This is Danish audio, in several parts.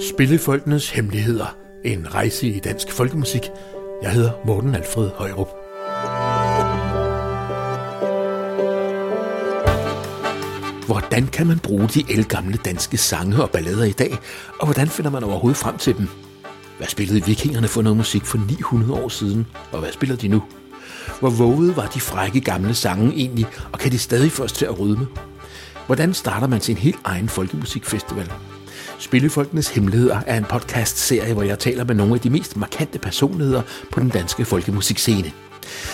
Spillefolkenes Hemmeligheder. En rejse i dansk folkemusik. Jeg hedder Morten Alfred Højrup. Hvordan kan man bruge de elgamle danske sange og ballader i dag, og hvordan finder man overhovedet frem til dem? Hvad spillede vikingerne for noget musik for 900 år siden, og hvad spiller de nu? Hvor våget var de frække gamle sange egentlig, og kan de stadig først til at rydme? Hvordan starter man sin helt egen folkemusikfestival? Spillefolkenes Hemmeligheder er en podcast-serie, hvor jeg taler med nogle af de mest markante personligheder på den danske folkemusikscene.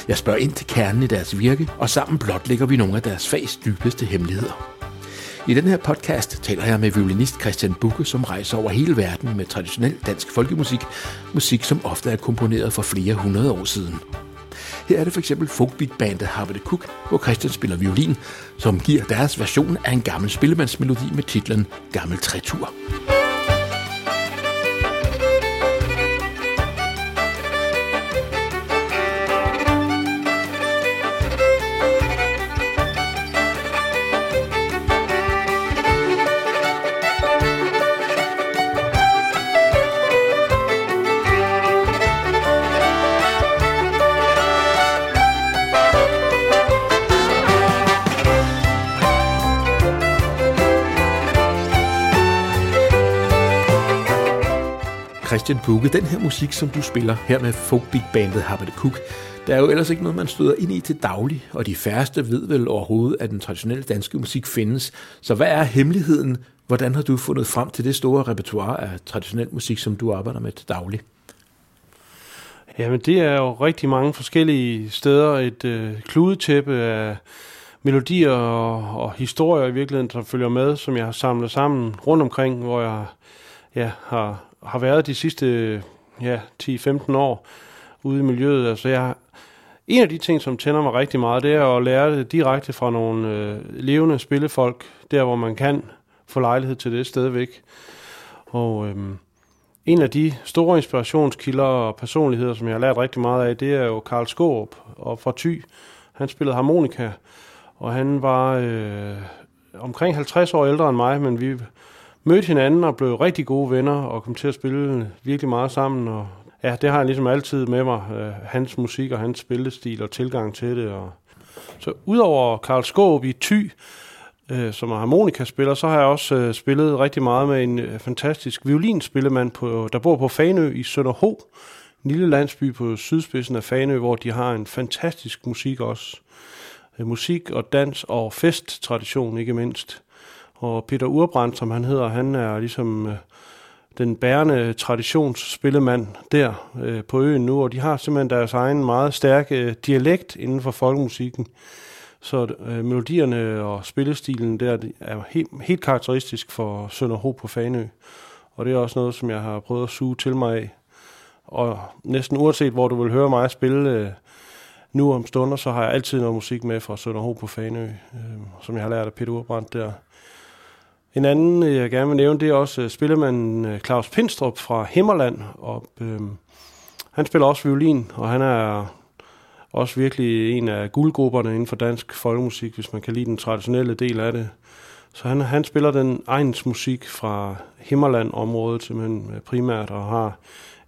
Jeg spørger ind til kernen i deres virke, og sammen blotlægger vi nogle af deres fags dybeste hemmeligheder. I den her podcast taler jeg med violinist Christian Bukke, som rejser over hele verden med traditionel dansk folkemusik, musik som ofte er komponeret for flere hundrede år siden. Her er det for eksempel folkbeatbandet Harvey Harvard Cook, hvor Christian spiller violin, som giver deres version af en gammel spillemandsmelodi med titlen Gammel Trætur. Christian Bugge, den her musik, som du spiller her med folkbeat-bandet Harvard Cook, der er jo ellers ikke noget, man støder ind i til daglig, og de færreste ved vel overhovedet, at den traditionelle danske musik findes. Så hvad er hemmeligheden? Hvordan har du fundet frem til det store repertoire af traditionel musik, som du arbejder med til daglig? Jamen, det er jo rigtig mange forskellige steder. Et øh, kludetæppe af melodier og, og historier i virkeligheden, der følger med, som jeg har samlet sammen rundt omkring, hvor jeg ja, har har været de sidste ja, 10-15 år ude i miljøet. Altså jeg, en af de ting, som tænder mig rigtig meget, det er at lære det direkte fra nogle øh, levende spillefolk, der hvor man kan få lejlighed til det stadigvæk. Og øhm, en af de store inspirationskilder og personligheder, som jeg har lært rigtig meget af, det er jo Karl Skåb og fra Thy. Han spillede harmonika, og han var øh, omkring 50 år ældre end mig, men vi mødte hinanden og blev rigtig gode venner og kom til at spille virkelig meget sammen. Og ja, det har jeg ligesom altid med mig, øh, hans musik og hans spillestil og tilgang til det. Og så udover Karl Skåb i Thy, øh, som er harmonikaspiller, så har jeg også øh, spillet rigtig meget med en øh, fantastisk violinspillemand, på, der bor på Fanø i Sønderho, en lille landsby på sydspidsen af Fanø, hvor de har en fantastisk musik også. Øh, musik og dans og festtradition ikke mindst. Og Peter Urbrandt, som han hedder, han er ligesom øh, den bærende traditionsspillemand der øh, på øen nu, og de har simpelthen deres egen meget stærke øh, dialekt inden for folkemusikken. Så øh, melodierne og spillestilen der er helt, helt karakteristisk for Sønderho på Fanø. Og det er også noget, som jeg har prøvet at suge til mig af. Og næsten uanset hvor du vil høre mig spille øh, nu om stunder, så har jeg altid noget musik med fra Sønderho på Fanø, øh, som jeg har lært af Peter Urbrandt der. En anden, øh, jeg gerne vil nævne, det er også øh, spillemanden øh, Claus Pindstrup fra Himmerland. Og, øh, han spiller også violin, og han er også virkelig en af guldgrupperne inden for dansk folkemusik, hvis man kan lide den traditionelle del af det. Så han, han spiller den egens musik fra Himmerland-området simpelthen primært, og har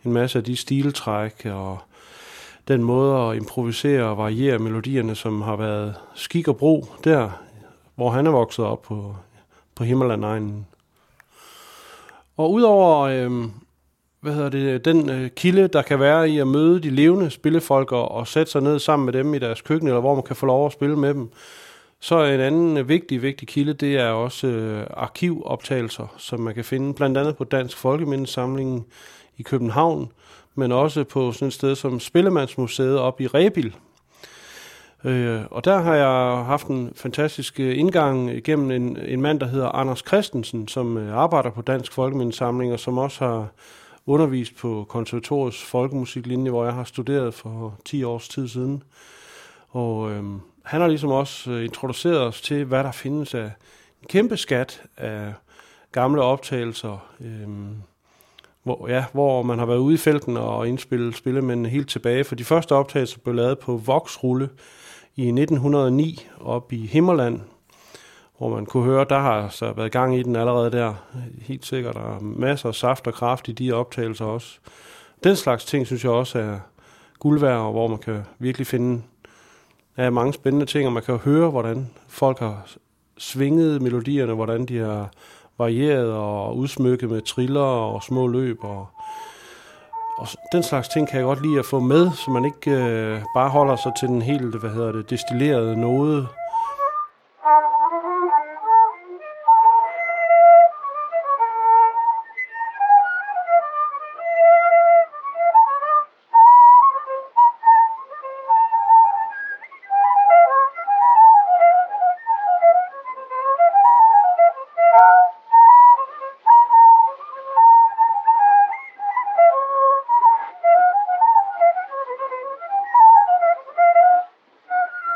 en masse af de stiltræk og den måde at improvisere og variere melodierne, som har været skik og brug der, hvor han er vokset op på på Himmerlandegnen. Og udover øh, hvad hedder det, den øh, kilde, der kan være i at møde de levende spillefolk og, og sætte sig ned sammen med dem i deres køkken, eller hvor man kan få lov at spille med dem, så en anden øh, vigtig, vigtig kilde, det er også øh, arkivoptagelser, som man kan finde blandt andet på Dansk Folkemindesamlingen i København, men også på sådan et sted som Spillemandsmuseet op i Rebil, Øh, og der har jeg haft en fantastisk øh, indgang igennem en, en mand, der hedder Anders Christensen, som øh, arbejder på Dansk Folkemindesamling, og som også har undervist på konservatoriets folkemusiklinje, hvor jeg har studeret for 10 års tid siden. Og øh, han har ligesom også øh, introduceret os til, hvad der findes af en kæmpe skat af gamle optagelser, øh, hvor, ja, hvor man har været ude i felten og indspillet spillemændene helt tilbage. For de første optagelser blev lavet på voksrulle, i 1909 op i Himmerland. hvor man kunne høre, der har så været gang i den allerede der. Helt sikkert, der er masser af saft og kraft i de optagelser også. Den slags ting, synes jeg også er guld værd, hvor man kan virkelig finde ja, mange spændende ting, og man kan høre, hvordan folk har svinget melodierne, hvordan de har varieret og udsmykket med triller og små løb. Og, og den slags ting kan jeg godt lide at få med, så man ikke øh, bare holder sig til den helt, hvad hedder det, destillerede node.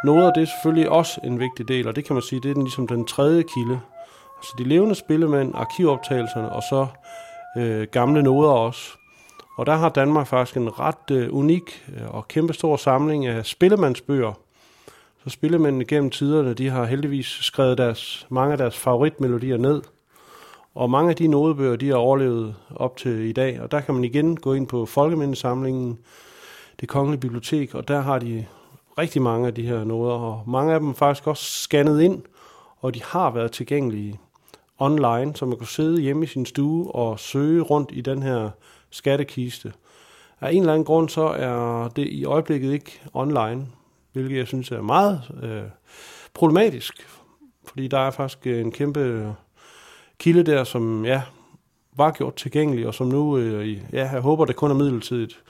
Noder, det er selvfølgelig også en vigtig del, og det kan man sige, det er den, ligesom den tredje kilde. Altså de levende spillemænd, arkivoptagelserne og så øh, gamle noder også. Og der har Danmark faktisk en ret øh, unik øh, og kæmpestor samling af spillemandsbøger. Så spillemændene gennem tiderne, de har heldigvis skrevet deres, mange af deres favoritmelodier ned. Og mange af de nodebøger, de har overlevet op til i dag. Og der kan man igen gå ind på Folkemindesamlingen, det kongelige bibliotek, og der har de rigtig mange af de her noder, og mange af dem er faktisk også scannet ind, og de har været tilgængelige online, så man kunne sidde hjemme i sin stue og søge rundt i den her skattekiste. Af en eller anden grund så er det i øjeblikket ikke online, hvilket jeg synes er meget øh, problematisk, fordi der er faktisk en kæmpe kilde der, som ja, var gjort tilgængelig, og som nu, øh, ja, jeg håber, det kun er midlertidigt,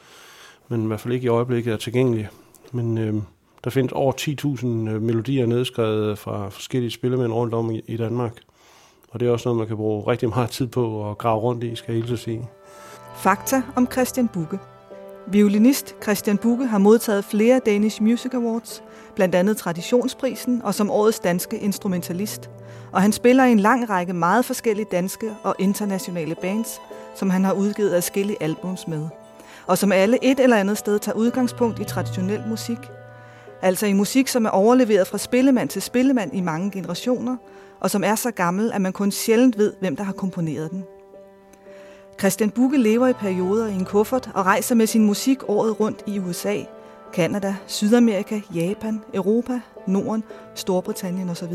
men i hvert fald ikke i øjeblikket er tilgængelig. Men øh, der findes over 10.000 øh, melodier nedskrevet fra forskellige spillemænd rundt om i Danmark. Og det er også noget, man kan bruge rigtig meget tid på at grave rundt i, skal jeg hilse sige. Fakta om Christian Bukke. Violinist Christian Bukke har modtaget flere Danish Music Awards, blandt andet Traditionsprisen og som årets danske instrumentalist. Og han spiller i en lang række meget forskellige danske og internationale bands, som han har udgivet adskillige albums med. Og som alle et eller andet sted tager udgangspunkt i traditionel musik – Altså en musik, som er overleveret fra spillemand til spillemand i mange generationer, og som er så gammel, at man kun sjældent ved, hvem der har komponeret den. Christian Bukke lever i perioder i en kuffert og rejser med sin musik året rundt i USA, Kanada, Sydamerika, Japan, Europa, Norden, Storbritannien osv.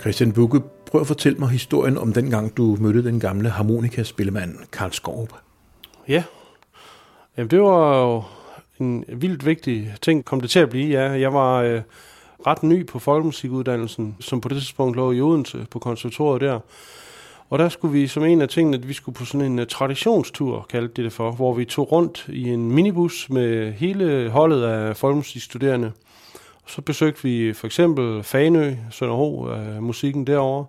Christian Bukke, prøv at fortælle mig historien om den gang, du mødte den gamle harmonikaspillemand Karl Skorp. Ja, Jamen, det var jo en vildt vigtig ting kom det til at blive, ja. Jeg var øh, ret ny på folkemusikuddannelsen, som på det tidspunkt lå i Odense på konservatoriet der. Og der skulle vi som en af tingene, at vi skulle på sådan en uh, traditionstur, kaldte det det for, hvor vi tog rundt i en minibus med hele holdet af folkemusikstuderende. Så besøgte vi for eksempel Fanø, Sønderho, uh, musikken derovre.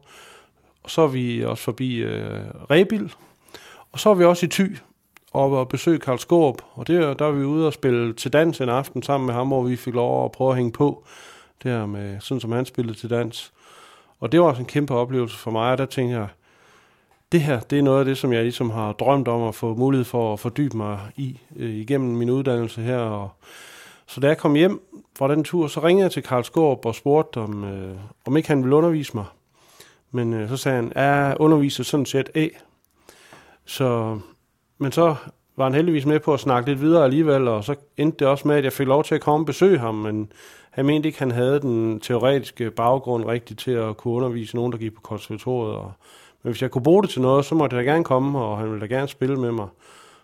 Og så er vi også forbi øh, uh, Rebil. Og så er vi også i Thy, op og besøge Karl Skorp, og der, der var vi ude og spille til dans en aften sammen med ham, hvor vi fik lov at prøve at hænge på, der med, sådan som han spillede til dans. Og det var også en kæmpe oplevelse for mig, og der tænkte jeg, det her, det er noget af det, som jeg ligesom har drømt om at få mulighed for at fordybe mig i, øh, igennem min uddannelse her. Og, så da jeg kom hjem fra den tur, så ringede jeg til Karl Skorp og spurgte, om, øh, om ikke han ville undervise mig. Men øh, så sagde han, ja, underviser sådan set af. Så men så var han heldigvis med på at snakke lidt videre alligevel, og så endte det også med, at jeg fik lov til at komme og besøge ham, men han mente ikke, at han havde den teoretiske baggrund rigtigt til at kunne undervise nogen, der gik på konservatoriet. Og, men hvis jeg kunne bruge det til noget, så måtte jeg da gerne komme, og han ville da gerne spille med mig.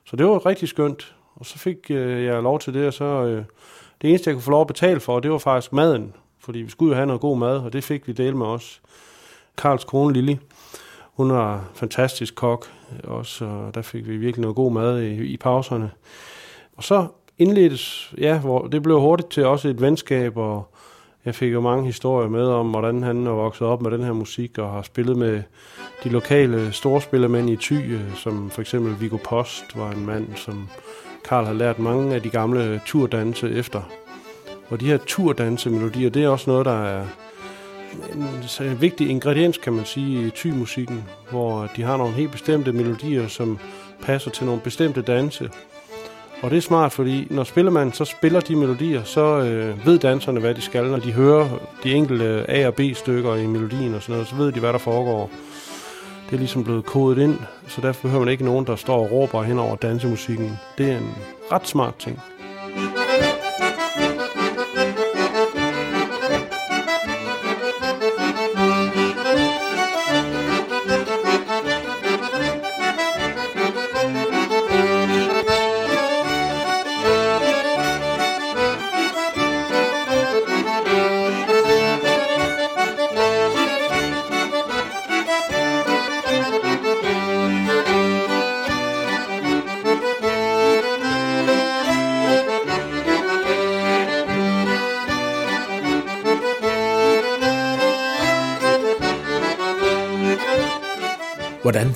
Så det var rigtig skønt. Og så fik øh, jeg lov til det, og så øh, det eneste, jeg kunne få lov at betale for, det var faktisk maden. Fordi vi skulle jo have noget god mad, og det fik vi dele med os. Karls kone Lili, hun var fantastisk kok også, og der fik vi virkelig noget god mad i, i pauserne. Og så indledtes, ja, hvor det blev hurtigt til også et venskab, og jeg fik jo mange historier med om, hvordan han er vokset op med den her musik, og har spillet med de lokale storspillermænd i Thy, som for eksempel Viggo Post var en mand, som Karl har lært mange af de gamle turdanse efter. Og de her turdanse-melodier, det er også noget, der er en vigtig ingrediens, kan man sige, i ty-musikken, hvor de har nogle helt bestemte melodier, som passer til nogle bestemte danse. Og det er smart, fordi når spillemanden så spiller de melodier, så øh, ved danserne, hvad de skal. Når de hører de enkelte A- og B-stykker i melodien og sådan noget, så ved de, hvad der foregår. Det er ligesom blevet kodet ind, så derfor behøver man ikke nogen, der står og råber hen over dansemusikken. Det er en ret smart ting.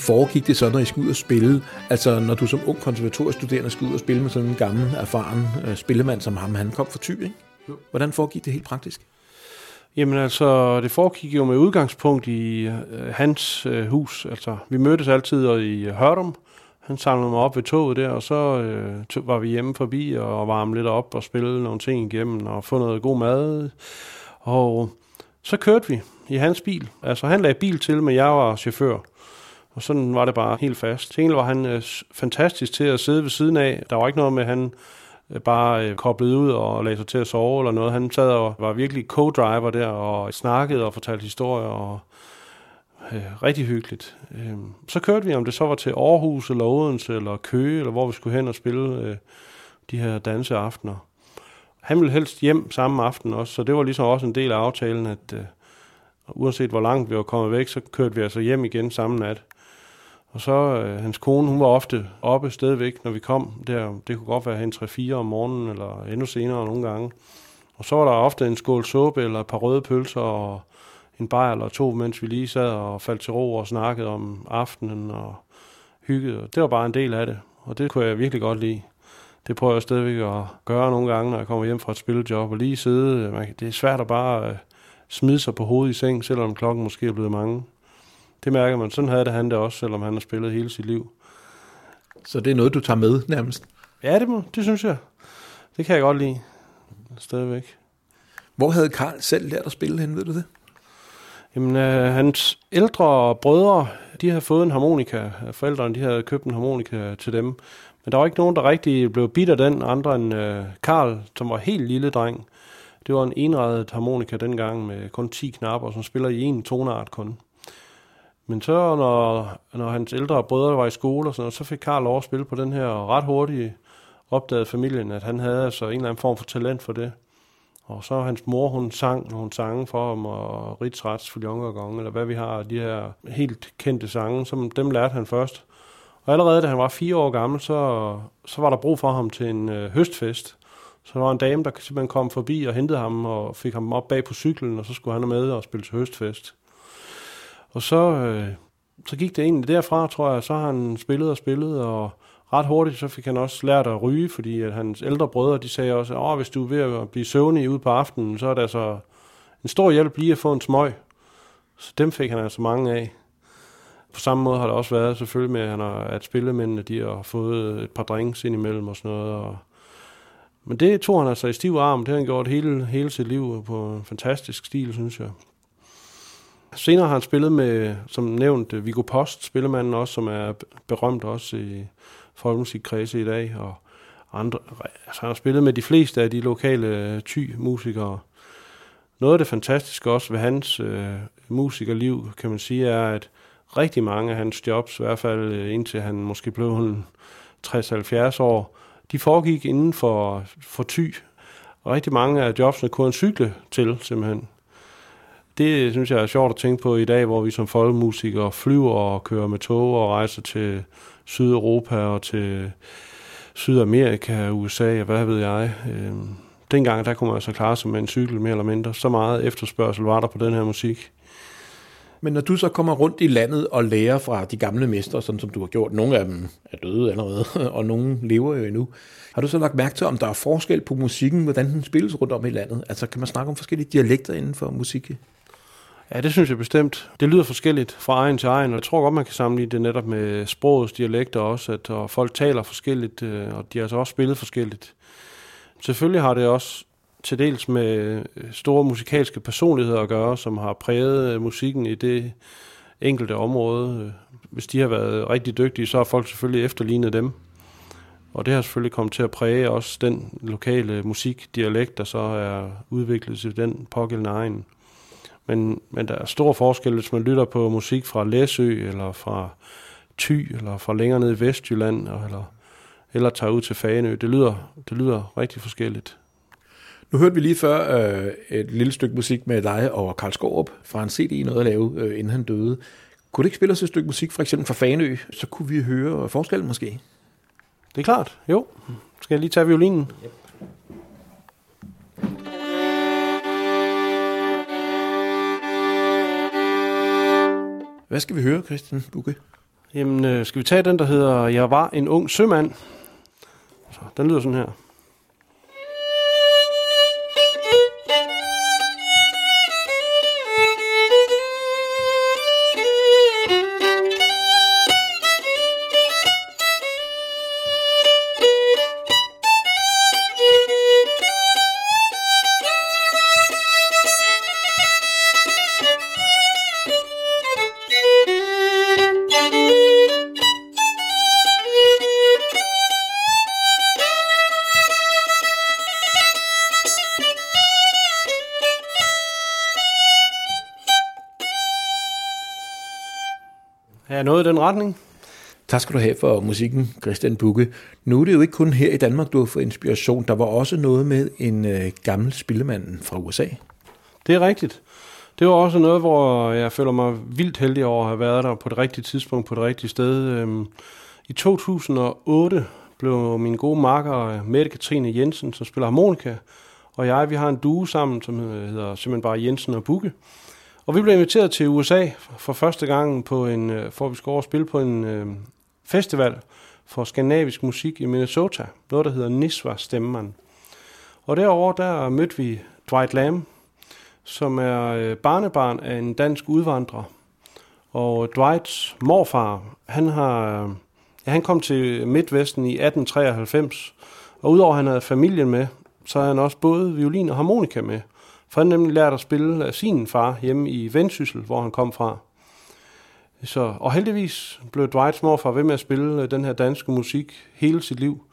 Foregik det så, når I skulle ud og spille? Altså, når du som ung konservatoriestuderende skulle ud og spille med sådan en gammel, erfaren øh, spillemand som ham, han kom fra Thy, ikke? Hvordan foregik det helt praktisk? Jamen altså, det foregik jo med udgangspunkt i øh, hans øh, hus. Altså, vi mødtes altid i Hørdum. Han samlede mig op ved toget der, og så øh, var vi hjemme forbi og varme lidt op og spille nogle ting igennem og få noget god mad. Og så kørte vi i hans bil. Altså, han lagde bil til, men jeg var chauffør. Og sådan var det bare helt fast. Til var han øh, fantastisk til at sidde ved siden af. Der var ikke noget med, at han øh, bare øh, koblede ud og lagde sig til at sove eller noget. Han sad og var virkelig co-driver der og snakkede og fortalte historier og øh, rigtig hyggeligt. Øh, så kørte vi, om det så var til Aarhus eller Odense eller Køge, eller hvor vi skulle hen og spille øh, de her danseaftener. Han ville helst hjem samme aften også, så det var ligesom også en del af aftalen, at øh, uanset hvor langt vi var kommet væk, så kørte vi altså hjem igen samme nat. Og så øh, hans kone, hun var ofte oppe stadigvæk, når vi kom der. Det kunne godt være hen 3-4 om morgenen, eller endnu senere nogle gange. Og så var der ofte en skål suppe, eller et par røde pølser, og en bajer eller to, mens vi lige sad og faldt til ro og snakkede om aftenen og hyggede. Det var bare en del af det, og det kunne jeg virkelig godt lide. Det prøver jeg stadigvæk at gøre nogle gange, når jeg kommer hjem fra et spillejob, og lige sidde. Det er svært at bare øh, smide sig på hovedet i seng, selvom klokken måske er blevet mange. Det mærker man. Sådan havde det han det også, selvom han har spillet hele sit liv. Så det er noget, du tager med nærmest? Ja, det, må, det synes jeg. Det kan jeg godt lide. Stadigvæk. Hvor havde Karl selv lært at spille hen, ved du det? Jamen, øh, hans ældre brødre, de havde fået en harmonika. Forældrene, de havde købt en harmonika til dem. Men der var ikke nogen, der rigtig blev bidt af den, andre end øh, Karl, som var helt lille dreng. Det var en enredet harmonika dengang med kun 10 knapper, som spiller i en toneart kun. Men så, når, når hans ældre brødre var i skole og sådan noget, så fik Karl lov at spille på den her ret hurtige opdagede familien, at han havde altså en eller anden form for talent for det. Og så hans mor, hun sang nogle sange for ham, og Ritz Rats eller hvad vi har, de her helt kendte sange, som dem lærte han først. Og allerede da han var fire år gammel, så, så var der brug for ham til en øh, høstfest. Så der var en dame, der simpelthen kom forbi og hentede ham og fik ham op bag på cyklen, og så skulle han med og spille til høstfest. Og så, øh, så gik det egentlig derfra, tror jeg. Så har han spillet og spillet, og ret hurtigt så fik han også lært at ryge, fordi at hans ældre brødre, de sagde også, at hvis du er ved at blive søvnig ude på aftenen, så er det altså en stor hjælp lige at få en smøg. Så dem fik han altså mange af. På samme måde har det også været selvfølgelig med, at, han har, at spillemændene de har fået et par drinks ind imellem og sådan noget. Og, men det tog han altså i stiv arm. Det har han gjort hele, hele sit liv på en fantastisk stil, synes jeg. Senere har han spillet med, som nævnt, øh, Viggo Post, spillemanden også, som er berømt også i folkemusikkredse i dag, og andre, altså han har spillet med de fleste af de lokale øh, ty-musikere. Noget af det fantastiske også ved hans øh, musikerliv, kan man sige, er, at rigtig mange af hans jobs, i hvert fald øh, indtil han måske blev 60-70 år, de foregik inden for, for ty. Og rigtig mange af jobsene kunne han cykle til, simpelthen det synes jeg er sjovt at tænke på i dag, hvor vi som folkemusikere flyver og kører med tog og rejser til Sydeuropa og til Sydamerika, USA og hvad ved jeg. Øhm, dengang der kunne man altså klare sig med en cykel mere eller mindre. Så meget efterspørgsel var der på den her musik. Men når du så kommer rundt i landet og lærer fra de gamle mestre, sådan som du har gjort, nogle af dem er døde allerede, og nogle lever jo endnu, har du så lagt mærke til, om der er forskel på musikken, hvordan den spilles rundt om i landet? Altså kan man snakke om forskellige dialekter inden for musik? Ja, det synes jeg bestemt. Det lyder forskelligt fra egen til egen, og jeg tror godt, man kan sammenligne det netop med sprogets dialekter også, at og folk taler forskelligt, øh, og de har altså også spillet forskelligt. Selvfølgelig har det også til dels med øh, store musikalske personligheder at gøre, som har præget øh, musikken i det enkelte område. Hvis de har været rigtig dygtige, så har folk selvfølgelig efterlignet dem. Og det har selvfølgelig kommet til at præge også den lokale musikdialekt, der så er udviklet til den pågældende egen. Men, men der er stor forskel, hvis man lytter på musik fra Læsø, eller fra Thy, eller fra længere ned i Vestjylland, eller, eller tager ud til Faneø. Det lyder, det lyder rigtig forskelligt. Nu hørte vi lige før øh, et lille stykke musik med dig og Karl Skorup fra en CD, noget at lave, øh, inden han døde. Kunne du ikke spille os et stykke musik, for eksempel fra Faneø? Så kunne vi høre forskellen måske. Det er klart, jo. Skal jeg lige tage violinen? Yep. Hvad skal vi høre, Christian Bukke? Jamen, øh, skal vi tage den, der hedder Jeg var en ung sømand? Så, den lyder sådan her. Noget i den retning? Tak skal du have for musikken, Christian Bukke. Nu er det jo ikke kun her i Danmark, du har fået inspiration. Der var også noget med en øh, gammel spillemand fra USA. Det er rigtigt. Det var også noget, hvor jeg føler mig vildt heldig over at have været der på det rigtige tidspunkt, på det rigtige sted. Øhm, I 2008 blev min gode makker Mette Katrine Jensen, som spiller harmonika, og jeg, vi har en duo sammen, som hedder simpelthen bare Jensen og Bukke. Og vi blev inviteret til USA for første gang på en, øh, for at vi skulle over spille på en øh, festival for skandinavisk musik i Minnesota. Noget, der hedder Nisva Stemman. Og derover der mødte vi Dwight Lamb, som er øh, barnebarn af en dansk udvandrer. Og Dwights morfar, han har... Øh, ja, han kom til Midtvesten i 1893, og udover at han havde familien med, så havde han også både violin og harmonika med. For han nemlig lærte at spille af sin far hjemme i Vendsyssel, hvor han kom fra. Så, og heldigvis blev Dwights morfar ved med at spille øh, den her danske musik hele sit liv.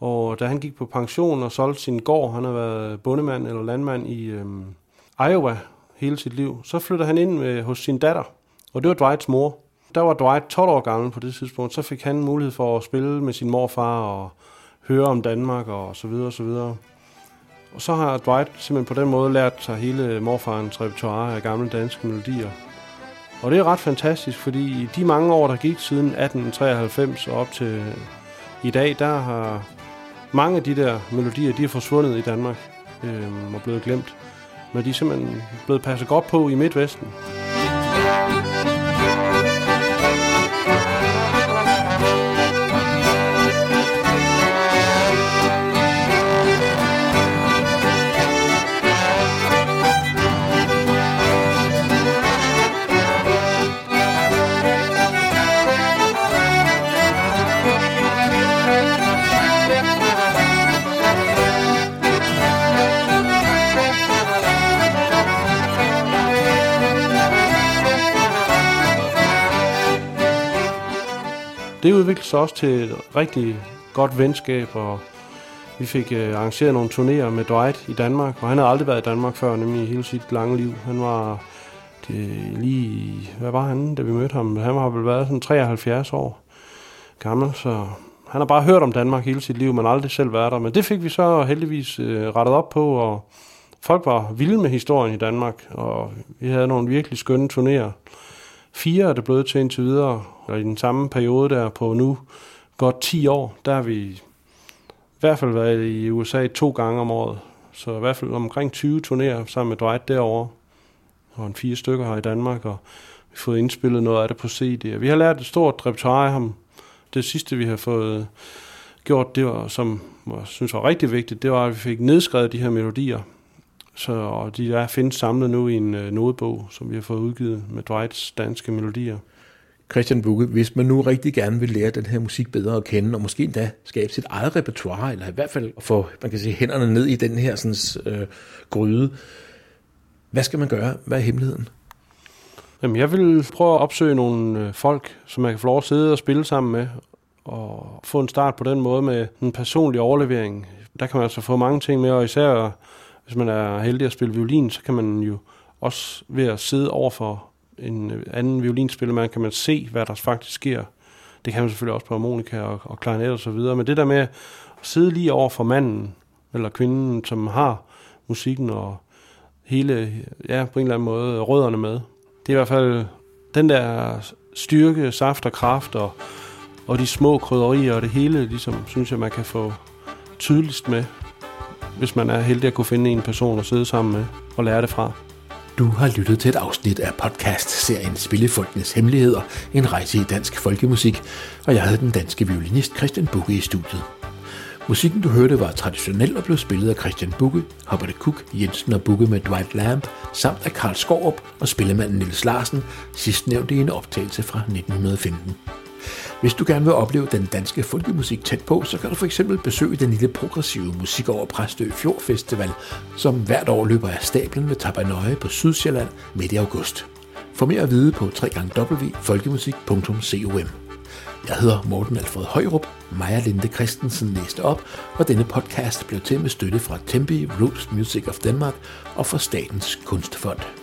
Og da han gik på pension og solgte sin gård, han har været bondemand eller landmand i øhm, Iowa hele sit liv, så flyttede han ind med, hos sin datter. Og det var Dwights mor. Der var Dwight 12 år gammel på det tidspunkt, så fik han mulighed for at spille med sin morfar og høre om Danmark og så videre og så videre. Og så har Dwight simpelthen på den måde lært sig hele morfarens repertoire af gamle danske melodier. Og det er ret fantastisk, fordi i de mange år, der gik siden 1893 og op til i dag, der har mange af de der melodier, de er forsvundet i Danmark øh, og blevet glemt. Men de er simpelthen blevet passet godt på i Midtvesten. Det udviklede sig også til et rigtig godt venskab, og vi fik øh, arrangeret nogle turnéer med Dwight i Danmark, og han havde aldrig været i Danmark før, nemlig i hele sit lange liv. Han var det, lige, hvad var han, da vi mødte ham? Han har vel været sådan 73 år gammel, så han har bare hørt om Danmark hele sit liv, men aldrig selv været der. Men det fik vi så heldigvis øh, rettet op på, og folk var vilde med historien i Danmark, og vi havde nogle virkelig skønne turnéer. Fire er det blevet til indtil videre, og i den samme periode der på nu godt 10 år, der har vi i hvert fald været i USA to gange om året. Så i hvert fald omkring 20 turnerer sammen med Dwight derovre. Og en fire stykker her i Danmark, og vi har fået indspillet noget af det på CD. Vi har lært et stort repertoire af ham. Det sidste, vi har fået gjort, det var, som jeg synes var rigtig vigtigt, det var, at vi fik nedskrevet de her melodier, så og de er findes samlet nu i en øh, notebog, som vi har fået udgivet med Dwights danske melodier. Christian Bugge, hvis man nu rigtig gerne vil lære den her musik bedre at kende, og måske endda skabe sit eget repertoire, eller i hvert fald få, man kan sige, hænderne ned i den her sådan, øh, gryde, hvad skal man gøre? Hvad er hemmeligheden? Jamen, jeg vil prøve at opsøge nogle øh, folk, som jeg kan få lov at sidde og spille sammen med, og få en start på den måde med en personlig overlevering. Der kan man altså få mange ting med, og især hvis man er heldig at spille violin, så kan man jo også ved at sidde over for en øh, anden violinspiller, man kan man se, hvad der faktisk sker. Det kan man selvfølgelig også på harmonika og, og klarinet og så videre, men det der med at sidde lige over for manden eller kvinden, som har musikken og hele, ja, på en eller anden måde rødderne med. Det er i hvert fald den der styrke, saft og kraft og, og de små krydderier og det hele, ligesom, synes jeg, man kan få tydeligst med, hvis man er heldig at kunne finde en person at sidde sammen med og lære det fra. Du har lyttet til et afsnit af podcast-serien Spillefolkenes Hemmeligheder, en rejse i dansk folkemusik, og jeg havde den danske violinist Christian Bugge i studiet. Musikken du hørte var traditionel og blev spillet af Christian Bugge, Hubbard Cook, Jensen og Bugge med Dwight Lamp, samt af Karl Skorup og spillemanden Nils Larsen, sidstnævnt i en optagelse fra 1915. Hvis du gerne vil opleve den danske folkemusik tæt på, så kan du for eksempel besøge den lille progressive musik over Præstø Fjord Festival, som hvert år løber af stablen ved Tabanøje på Sydsjælland midt i august. For mere at vide på www.folkemusik.com. Jeg hedder Morten Alfred Højrup, Maja Linde Christensen læste op, og denne podcast blev til med støtte fra Tempe Roots Music of Denmark og fra Statens Kunstfond.